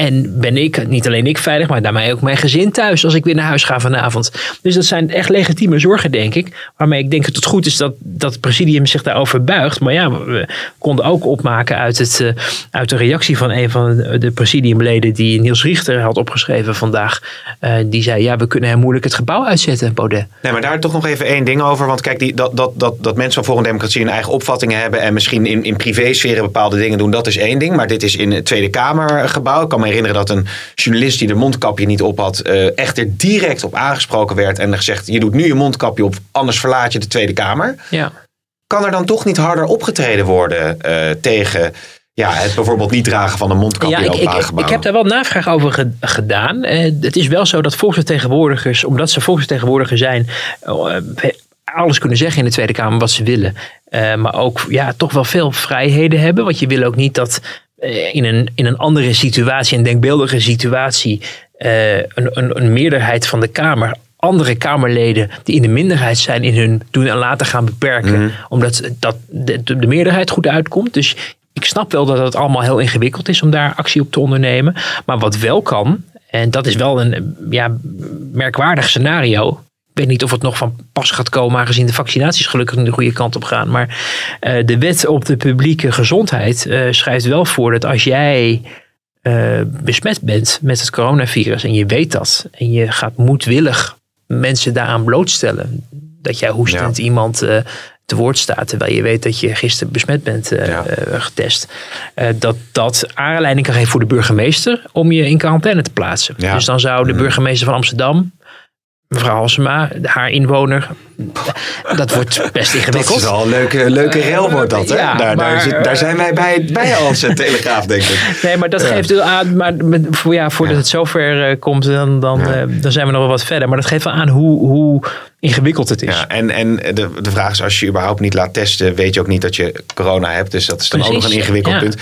En ben ik, niet alleen ik veilig, maar daarmee ook mijn gezin thuis als ik weer naar huis ga vanavond. Dus dat zijn echt legitieme zorgen, denk ik. Waarmee ik denk dat het goed is dat, dat het presidium zich daarover buigt. Maar ja, we konden ook opmaken uit, het, eh, uit de reactie van een van de presidiumleden die Niels Richter had opgeschreven vandaag. Eh, die zei, ja, we kunnen heel moeilijk het gebouw uitzetten, Baudet. Nee, maar daar toch nog even één ding over. Want kijk, die, dat, dat, dat, dat mensen van Forum Democratie hun eigen opvattingen hebben. en misschien in, in privésferen bepaalde dingen doen, dat is één ding. Maar dit is in het Tweede Kamergebouw. Ik kan me herinneren dat een journalist die de mondkapje niet op had. eh, echt er direct op aangesproken werd. en gezegd: Je doet nu je mondkapje op, anders verlaat je de Tweede Kamer. Ja. Kan er dan toch niet harder opgetreden worden eh, tegen ja, het bijvoorbeeld niet dragen van een mondkapje Ja, in ik, ik, heb daar wel navraag over ge- gedaan. Eh, het is wel zo dat volksvertegenwoordigers, omdat ze volksvertegenwoordiger zijn, alles kunnen zeggen in de Tweede Kamer wat ze willen. Maar ook ja, toch wel veel vrijheden hebben. Want je wil ook niet dat in, een, in een andere situatie, een denkbeeldige situatie, eh, een, een, een meerderheid van de Kamer andere Kamerleden die in de minderheid zijn in hun doen en laten gaan beperken. Omdat dat de, de, de meerderheid goed uitkomt. Dus ik snap wel dat het allemaal heel ingewikkeld is om daar actie op te ondernemen. Maar wat wel kan, en dat is wel een ja, merkwaardig scenario. Ik weet niet of het nog van pas gaat komen, aangezien de vaccinaties gelukkig de goede kant op gaan. Maar eh, de wet op de publieke gezondheid eh, schrijft wel voor dat als jij eh, besmet bent met het coronavirus en je weet dat, en je gaat moedwillig mensen daaraan blootstellen, dat jij hoestend iemand eh, te woord staat, terwijl je weet dat je gisteren besmet bent Ja. getest, dat dat aanleiding kan geven voor de burgemeester om je in quarantaine te plaatsen. Ja. Dus dan zou de burgemeester van Amsterdam, mevrouw Halsema, haar inwoner, dat wordt best Dat ingewikkeld. is al een leuke, leuke rel wordt dat, hè? Ja, daar, maar- daar, zit- daar zijn wij bij, bij als eh, Telegraaf, denk ik. Nee, maar dat geeft wel aan. Maar voor, ja, voordat het zover eh, komt, dan, dan, eh, dan zijn we nog wel wat verder. Maar dat geeft wel aan hoe, hoe ingewikkeld het is. Ja, en en de, de vraag is, als je überhaupt niet laat testen, weet je ook niet dat je corona hebt. Dus dat is dan ook nog een ingewikkeld ja. punt.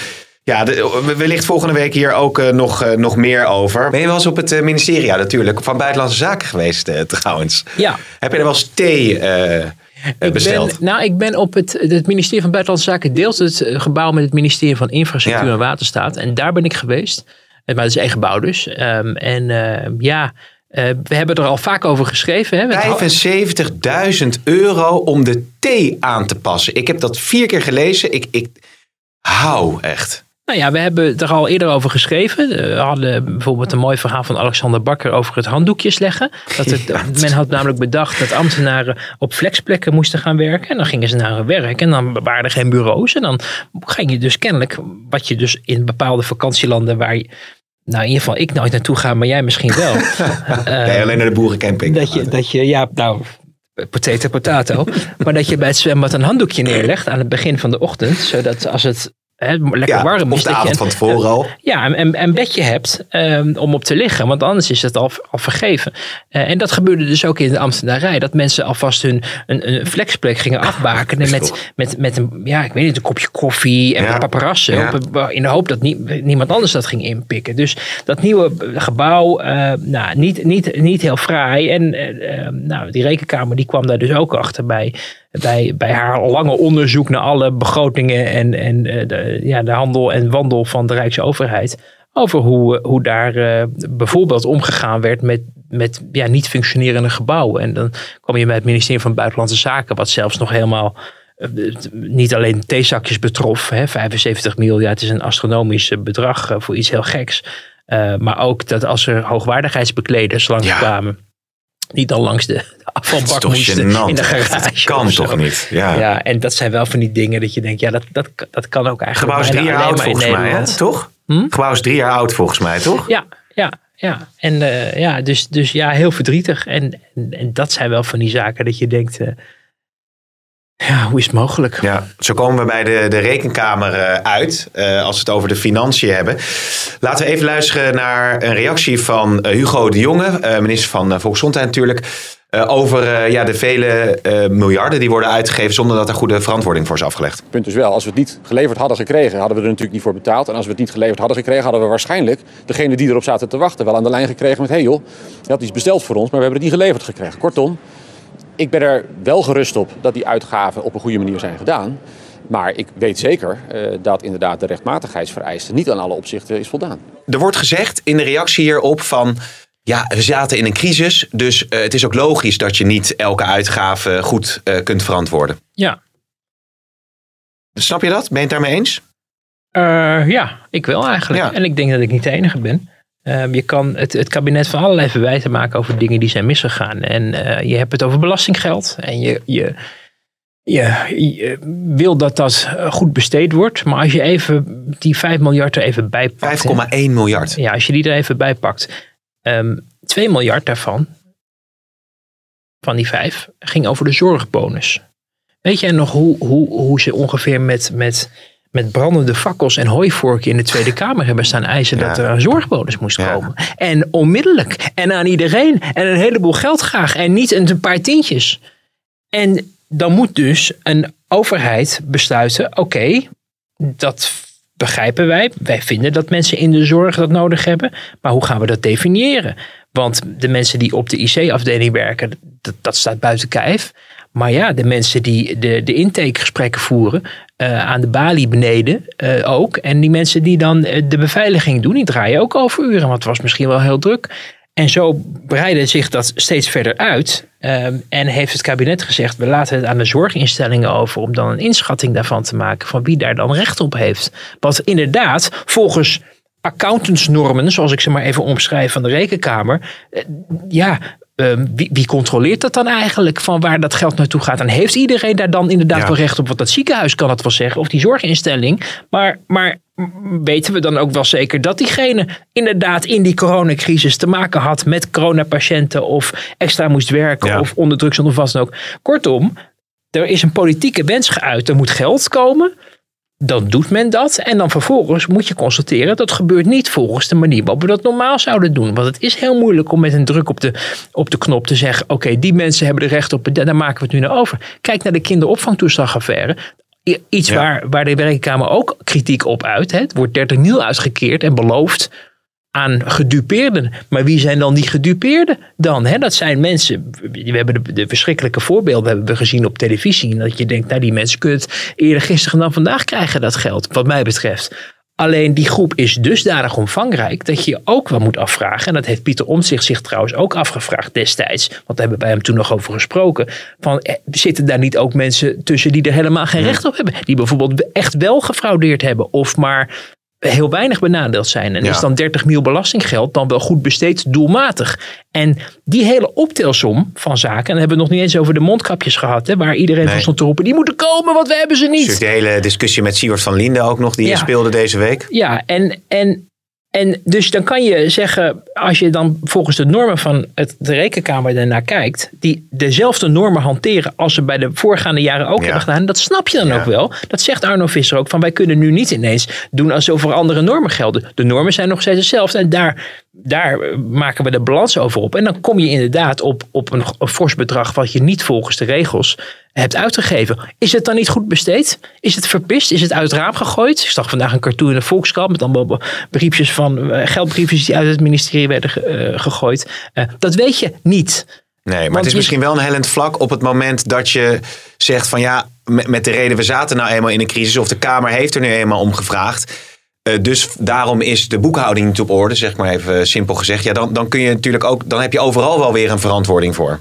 Ja, de, wellicht volgende week hier ook uh, nog, uh, nog meer over. Ben je wel eens op het uh, ministerie ja, natuurlijk van Buitenlandse Zaken geweest trouwens? Ja. Heb je er wel eens thee besteld? Ik ben, nou, ik ben op het, het ministerie van Buitenlandse Zaken deelt het gebouw met het ministerie van Infrastructuur ja. en Waterstaat. En daar ben ik geweest. Maar het is één gebouw dus. Um, en ja... Uh, we hebben er al vaak over geschreven. 75.000 euro om de thee aan te passen. Ik heb dat vier keer gelezen. Ik, ik hou echt. Nou ja, we hebben er al eerder over geschreven. We hadden bijvoorbeeld een mooi verhaal van Alexander Bakker over het handdoekjes leggen. Dat het, ja, men had namelijk bedacht dat ambtenaren op flexplekken moesten gaan werken. En dan gingen ze naar hun werk en dan waren er geen bureaus. En dan ging je dus kennelijk, wat je dus in bepaalde vakantielanden waar je, nou, in ieder geval ik nooit naartoe ga, maar jij misschien wel. nee, alleen naar de boerencamping. Dat je, dat je ja, nou, potato, potato. maar dat je bij het zwembad een handdoekje neerlegt aan het begin van de ochtend. Zodat als het Lekker ja, warm is. de avond van tevoren al. Ja, en een bedje hebt um, om op te liggen. Want anders is het al, al vergeven. Uh, en dat gebeurde dus ook in de Amsterdamrij. Dat mensen alvast hun een, een flexplek gingen afbakenen. met, met, met een, ja, ik weet niet, een kopje koffie en ja. paparazzen. Ja. in de hoop dat nie, niemand anders dat ging inpikken. Dus dat nieuwe gebouw, uh, nou, niet, niet, niet heel fraai. En uh, nou, die rekenkamer die kwam daar dus ook achter bij bij, bij haar lange onderzoek naar alle begrotingen en, en de, ja, de handel en wandel van de Rijksoverheid. Over hoe, hoe daar uh, bijvoorbeeld omgegaan werd met, met ja, niet functionerende gebouwen. En dan kwam je bij het ministerie van Buitenlandse Zaken, wat zelfs nog helemaal niet alleen theezakjes betrof. Hè, 75 miljard, het is een astronomisch bedrag voor iets heel geks. maar ook dat als er hoogwaardigheidsbekleders langskwamen. Ja niet al langs de afvalbak moesten in de garage. Dat kan toch niet? Ja. ja, en dat zijn wel van die dingen dat je denkt, ja, dat, dat, dat kan ook eigenlijk. Gebouw is drie jaar oud volgens mij, hè? toch? Hm? Gebouw is drie jaar oud volgens mij, toch? Ja, ja, ja. En uh, ja, dus, dus ja, heel verdrietig. En, en, en, dat zijn wel van die zaken dat je denkt, uh, ja, hoe is het mogelijk? Ja, zo komen we bij de, de rekenkamer uh, uit, uh, als we het over de financiën hebben. Laten we even luisteren naar een reactie van uh, Hugo de Jonge, minister van Volksgezondheid natuurlijk. over ja, de vele miljarden die worden uitgegeven zonder dat er goede verantwoording voor is afgelegd. Punt is wel, als we het niet geleverd hadden gekregen, hadden we er natuurlijk niet voor betaald. En als we het niet geleverd hadden gekregen, hadden we waarschijnlijk degene die erop zaten te wachten wel aan de lijn gekregen met: hé hey joh, je had iets besteld voor ons, maar we hebben het niet geleverd gekregen. Kortom, ik ben er wel gerust op dat die uitgaven op een goede manier zijn gedaan. Maar ik weet zeker uh, dat inderdaad de rechtmatigheidsvereiste niet aan alle opzichten is voldaan. Er wordt gezegd in de reactie hierop van... Ja, we zaten in een crisis, dus uh, het is ook logisch dat je niet elke uitgave goed uh, kunt verantwoorden. Ja. Snap je dat? Ben je het daarmee eens? ja, ik wel eigenlijk. Ja. En ik denk dat ik niet de enige ben. Um, je kan het, het, kabinet van allerlei verwijten maken over dingen die zijn misgegaan. En uh, je hebt het over belastinggeld. En je, je, je, je, wil dat dat goed besteed wordt. Maar als je even die 5 miljard er even bij pakt. 5,1 miljard. Ja, als je die er even bij pakt. Um, 2 miljard daarvan, van die 5, ging over de zorgbonus. Weet je nog hoe, hoe, hoe ze ongeveer met, met met brandende fakkels en hooivorken in de Tweede Kamer hebben staan eisen dat er een zorgbonus moest komen. En onmiddellijk. En aan iedereen. En een heleboel geld graag. En niet een paar tientjes. En dan moet dus een overheid besluiten: oké, dat begrijpen wij. Wij vinden dat mensen in de zorg dat nodig hebben. Maar hoe gaan we dat definiëren? Want de mensen die op de IC-afdeling werken, dat, dat staat buiten kijf. Maar ja, de mensen die de, de intakegesprekken voeren uh, aan de balie beneden uh, ook. En die mensen die dan uh, de beveiliging doen, die draaien ook overuren. Want het was misschien wel heel druk. En zo breidde zich dat steeds verder uit. Um, en heeft het kabinet gezegd, we laten het aan de zorginstellingen over om dan een inschatting daarvan te maken van wie daar dan recht op heeft. Want inderdaad, volgens accountantsnormen, zoals ik ze maar even omschrijf van de rekenkamer, ja, Um, wie, wie, controleert dat dan eigenlijk van waar dat geld naartoe gaat? En heeft iedereen daar dan inderdaad ja. wel recht op? Want dat ziekenhuis kan het wel zeggen, of die zorginstelling. Maar, maar weten we dan ook wel zeker dat diegene inderdaad in die coronacrisis te maken had met coronapatiënten of extra moest werken ja. of onder druk of wat dan ook. Kortom, er is een politieke wens geuit. Er moet geld komen dan doet men dat. En dan vervolgens moet je constateren dat gebeurt niet volgens de manier waarop we dat normaal zouden doen. Want het is heel moeilijk om met een druk op de, op de knop te zeggen: oké, okay, die mensen hebben er recht op, daar maken we het nu naar over. Kijk naar de kinderopvangtoeslagaffaire. iets waar, waar de Rekenkamer ook kritiek op uit. Hè. Het wordt 30 mil uitgekeerd en beloofd aan gedupeerden. Maar wie zijn dan die gedupeerden dan? Hè? Dat zijn mensen, we hebben de, de verschrikkelijke voorbeelden hebben we gezien op televisie. Dat je denkt, nou die mensen kunnen het eerder gisteren dan vandaag krijgen, dat geld, wat mij betreft. Alleen die groep is dusdanig omvangrijk dat je je ook wel moet afvragen. En dat heeft Pieter Omtzigt zich trouwens ook afgevraagd destijds. Want daar hebben wij hem toen nog over gesproken. Van, eh, zitten daar niet ook mensen tussen die er helemaal geen recht op hebben? Die bijvoorbeeld echt wel gefraudeerd hebben. Of maar heel weinig benadeeld zijn. En Ja. is dan 30 mil belastinggeld dan wel goed besteed doelmatig. En die hele optelsom van zaken, en dan hebben we het nog niet eens over de mondkapjes gehad, hè, waar iedereen Nee. van stond te roepen, die moeten komen, want we hebben ze niet. Dus de hele discussie met Siewert van Linden ook nog, die Ja. speelde deze week. Ja, en, en, en dus dan kan je zeggen, als je dan volgens de normen van het, de rekenkamer ernaar kijkt, die dezelfde normen hanteren als ze bij de voorgaande jaren ook Ja. hebben gedaan, dat snap je dan Ja. ook wel. Dat zegt Arno Visser ook, van wij kunnen nu niet ineens doen alsof er andere normen gelden. De normen zijn nog steeds hetzelfde en daar, daar maken we de balans over op. En dan kom je inderdaad op, op een, een fors bedrag wat je niet volgens de regels hebt uitgegeven. Is het dan niet goed besteed? Is het verpist? Is het uit het raam gegooid? Ik zag vandaag een cartoon in de Volkskrant met allemaal briefjes van eh, geldbriefjes die uit het ministerie werden ge- eh, gegooid. Eh, dat weet je niet. Nee, maar Want het is misschien wel een hellend vlak op het moment dat je zegt van ja, met, met de reden we zaten nou eenmaal in een crisis of de Kamer heeft er nu eenmaal om gevraagd. Dus daarom is de boekhouding niet op orde, zeg maar even simpel gezegd. Ja, dan, dan kun je natuurlijk ook, dan heb je overal wel weer een verantwoording voor.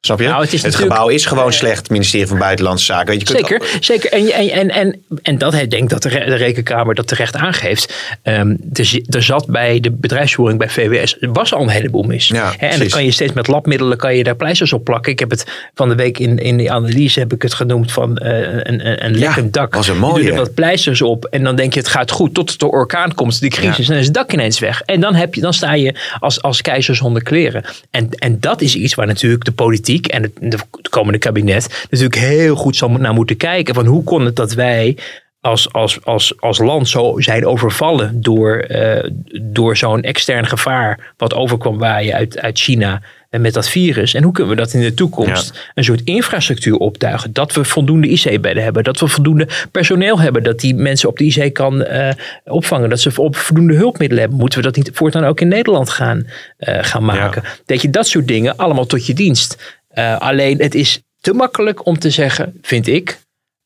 Snap je? Nou, het natuurlijk- gebouw is gewoon slecht, het ministerie van Buitenlandse Zaken. Weet je, je kunt- Zeker, zeker. En, en, en, en, en dat denk ik dat de, re- de rekenkamer dat terecht aangeeft. Ehm, er, er zat bij de bedrijfsvoering bij VWS, er was al een heleboel mis. Ja, en dan kan je steeds met labmiddelen kan je daar pleisters op plakken. Ik heb het van de week in, in die analyse heb ik het genoemd van eh, een, een, een lekkend dak. was een Je mooie. doet er wat pleisters op en dan denk je het gaat goed tot de orkaan komt, die crisis, en dan is het dak ineens weg. En dan, heb je, dan sta je als, als keizer zonder kleren. En, en dat is iets waar natuurlijk de politiek en het, de komende kabinet natuurlijk heel goed zal naar moeten kijken. Van hoe kon het dat wij als, als, als, als land zo zijn overvallen door, eh, door zo'n extern gevaar wat overkwam waaien uit, uit China en met dat virus. En hoe kunnen we dat in de toekomst een soort infrastructuur optuigen? Dat we voldoende IC-bedden hebben, dat we voldoende personeel hebben, dat die mensen op de IC kan eh, opvangen, dat ze op voldoende hulpmiddelen hebben. Moeten we dat niet voortaan ook in Nederland gaan, eh, gaan maken? Dat je dat soort dingen allemaal tot je dienst. Eh, alleen het is te makkelijk om te zeggen, vind ik,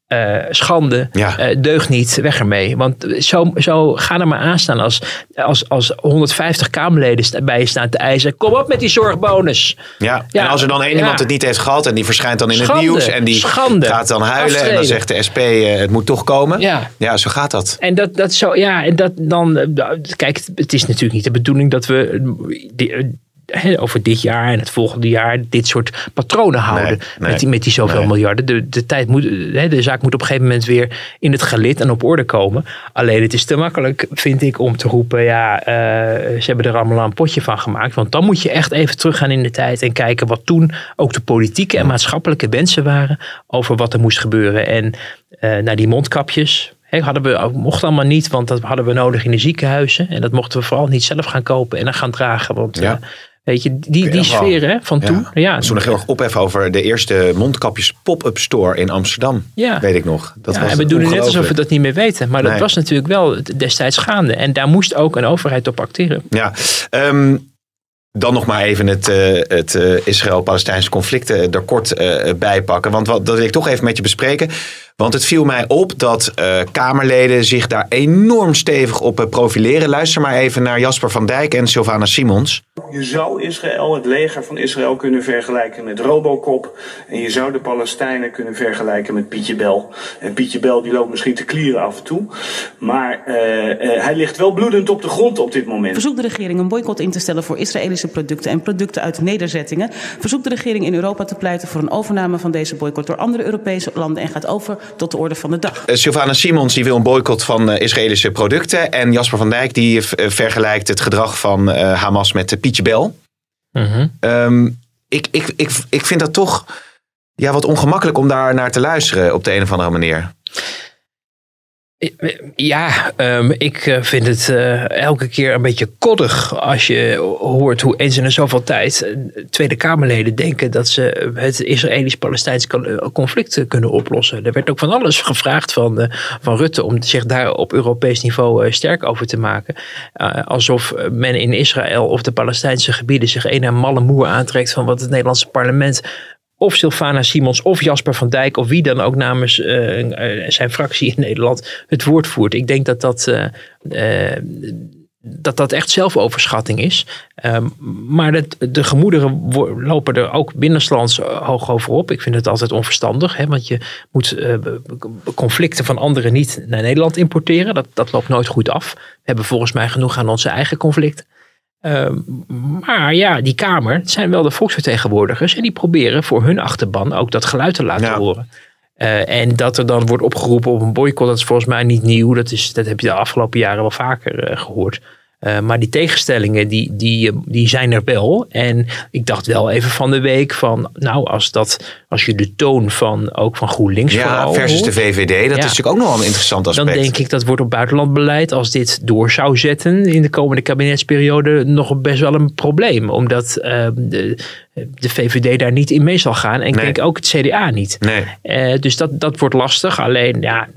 eh, schande, Ja. eh, deugt niet, weg ermee. Want zo, zo ga er maar aan staan als, als, als 150 Kamerleden bij je staan te eisen. Kom op met die zorgbonus. Ja. Ja, en als er dan één ja. iemand het niet heeft gehad en die verschijnt dan in het nieuws en die schande. gaat dan huilen en dan zegt de SP het moet toch komen. Ja. ja, zo gaat dat. En dat, dat zo, ja, en dat dan, kijk, het is natuurlijk niet de bedoeling dat we die, over dit jaar en het volgende jaar dit soort patronen houden. nee, met, die, met die zoveel nee. miljarden. De, de, tijd moet, eh, de zaak moet op een gegeven moment weer in het gelid en op orde komen. Alleen het is te makkelijk, vind ik, om te roepen, ja, eh, ze hebben er allemaal een potje van gemaakt. Want dan moet je echt even teruggaan in de tijd en kijken wat toen ook de politieke en maatschappelijke wensen waren over wat er moest gebeuren. En eh naar die mondkapjes. Hadden we, mocht allemaal niet, want dat hadden we nodig in de ziekenhuizen. En dat mochten we vooral niet zelf gaan kopen en dan gaan dragen. Want Ja. Weet je, die, die sfeer hè, van toen. Ja, stond nog heel erg ophef over de eerste mondkapjes pop-up store in Amsterdam. Ja. Weet ik nog. Dat ja, was en we doen het net alsof we dat niet meer weten. Maar dat was natuurlijk wel destijds gaande. En daar moest ook een overheid op acteren. Ja, ehm, dan nog maar even het, eh, het eh, Israël-Palestijnse conflict er kort eh, bij pakken. Want wat, dat wil ik toch even met je bespreken. Want het viel mij op dat eh, Kamerleden zich daar enorm stevig op eh, profileren. Luister maar even naar Jasper van Dijk en Sylvana Simons. Je zou Israël, het leger van Israël, kunnen vergelijken met Robocop. En je zou de Palestijnen kunnen vergelijken met Pietje Bel. En Pietje Bel die loopt misschien te klieren af en toe. Maar eh, eh, hij ligt wel bloedend op de grond op dit moment. Verzoekt de regering een boycott in te stellen voor Israëlische producten en producten uit nederzettingen. Verzoekt de regering in Europa te pleiten voor een overname van deze boycott door andere Europese landen en gaat over tot de orde van de dag. Eh, Sylvana Simons die wil een boycott van eh, Israëlische producten. En Jasper van Dijk die eh, vergelijkt het gedrag van eh, Hamas met Pietje Bel. Ehm, ik, ik, ik, ik vind dat toch ja, wat ongemakkelijk om daar naar te luisteren op de een of andere manier. Ja, um, ik eh, vind het uh, elke keer een beetje koddig als je hoort hoe eens in zoveel tijd eh, Tweede Kamerleden denken dat ze het Israëlisch-Palestijns conflict kunnen oplossen. Er werd ook van alles gevraagd van, van Rutte om zich daar op Europees niveau sterk over te maken. alsof men in Israël of de Palestijnse gebieden zich een en malle moer aantrekt van wat het Nederlandse parlement of Sylvana Simons of Jasper van Dijk of wie dan ook namens uh, zijn fractie in Nederland het woord voert. Ik denk dat dat, uh, dat, dat echt zelfoverschatting is. Ehm, maar dat, de gemoederen lopen er ook binnenlands hoog over op. Ik vind het altijd onverstandig, hè, want je moet conflicten van anderen niet naar Nederland importeren. Dat, dat loopt nooit goed af. We hebben volgens mij genoeg aan onze eigen conflicten. Ehm, maar ja, die Kamer zijn wel de volksvertegenwoordigers en die proberen voor hun achterban ook dat geluid te laten horen. Uh, en dat er dan wordt opgeroepen op een boycott, dat is volgens mij niet nieuw. Dat, is, dat heb je de afgelopen jaren wel vaker uh, gehoord. Uh, maar die tegenstellingen, die, die, die zijn er wel. En ik dacht wel even van de week van, nou, als, dat, als je de toon van ook van GroenLinks ja, vooral versus de VVD, dat is natuurlijk ook nog wel een interessant aspect. Dan denk ik dat wordt op buitenlandbeleid, als dit door zou zetten in de komende kabinetsperiode, nog best wel een probleem. Omdat uh, de, de VVD daar niet in mee zal gaan. En ik denk ook het CDA niet. Nee. Uh, dus dat, dat wordt lastig. Alleen, ja,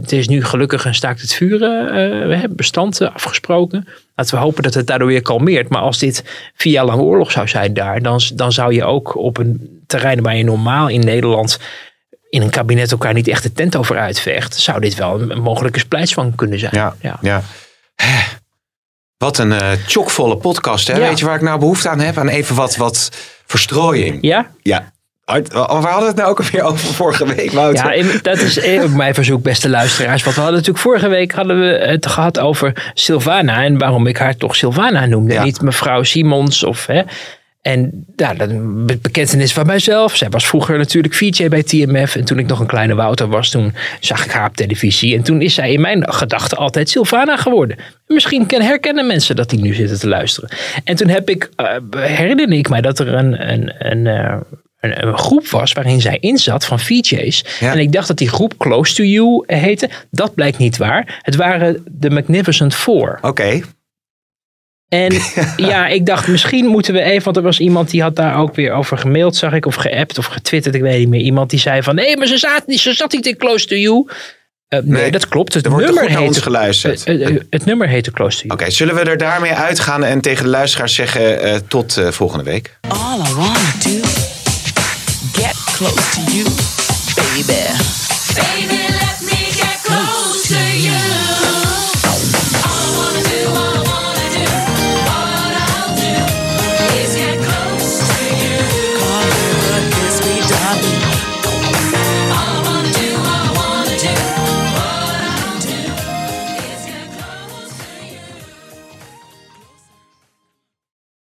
het is nu gelukkig een staakt het vuren. Uh, we hebben bestand afgesproken. Laten we hopen dat het daardoor weer kalmeert. Maar als dit vier jaar lang oorlog zou zijn daar, dan, dan zou je ook op een terrein waar je normaal in Nederland in een kabinet elkaar niet echt de tent over uitvecht, zou dit wel een mogelijke splijtswang kunnen zijn. Ja, ja. ja. Wat een uh, chockvolle podcast. Hè? Ja. Weet je waar ik nou behoefte aan heb? Aan even wat, wat verstrooiing. Ja? Ja. Waar hadden we het nou ook alweer over vorige week, Wouter? Ja, dat is ook mijn verzoek, beste luisteraars. Want we hadden natuurlijk vorige week hadden we het gehad over Sylvana. En waarom ik haar toch Sylvana noemde. Ja. Niet mevrouw Simons of... Hè, en ja, dat bekentenis van mijzelf. Zij was vroeger natuurlijk VJ bij TMF. En toen ik nog een kleine Wouter was, toen zag ik haar op televisie. En toen is zij in mijn gedachten altijd Sylvana geworden. Misschien herkennen mensen dat die nu zitten te luisteren. En toen heb ik, uh, herinner ik mij dat er een, een, een, uh, een, een, groep was waarin zij inzat van VJ's. Ja. En ik dacht dat die groep Close to You heette. Dat blijkt niet waar. Het waren de Magnificent Four. Oké. Okay. En ja, ik dacht misschien moeten we even, want er was iemand die had daar ook weer over gemaild, zag ik, of geappt of getwitterd, ik weet niet meer. Iemand die zei van, nee, maar ze zat, niet, ze zat niet in Close to You. Uh, nee, nee, dat klopt. Het er wordt nummer heet, ons geluisterd. Uh, uh, het nummer heette Close to You. Oké, okay, zullen we er daarmee uitgaan en tegen de luisteraars zeggen tot volgende week? All I wanna do, get close to you, baby. Baby.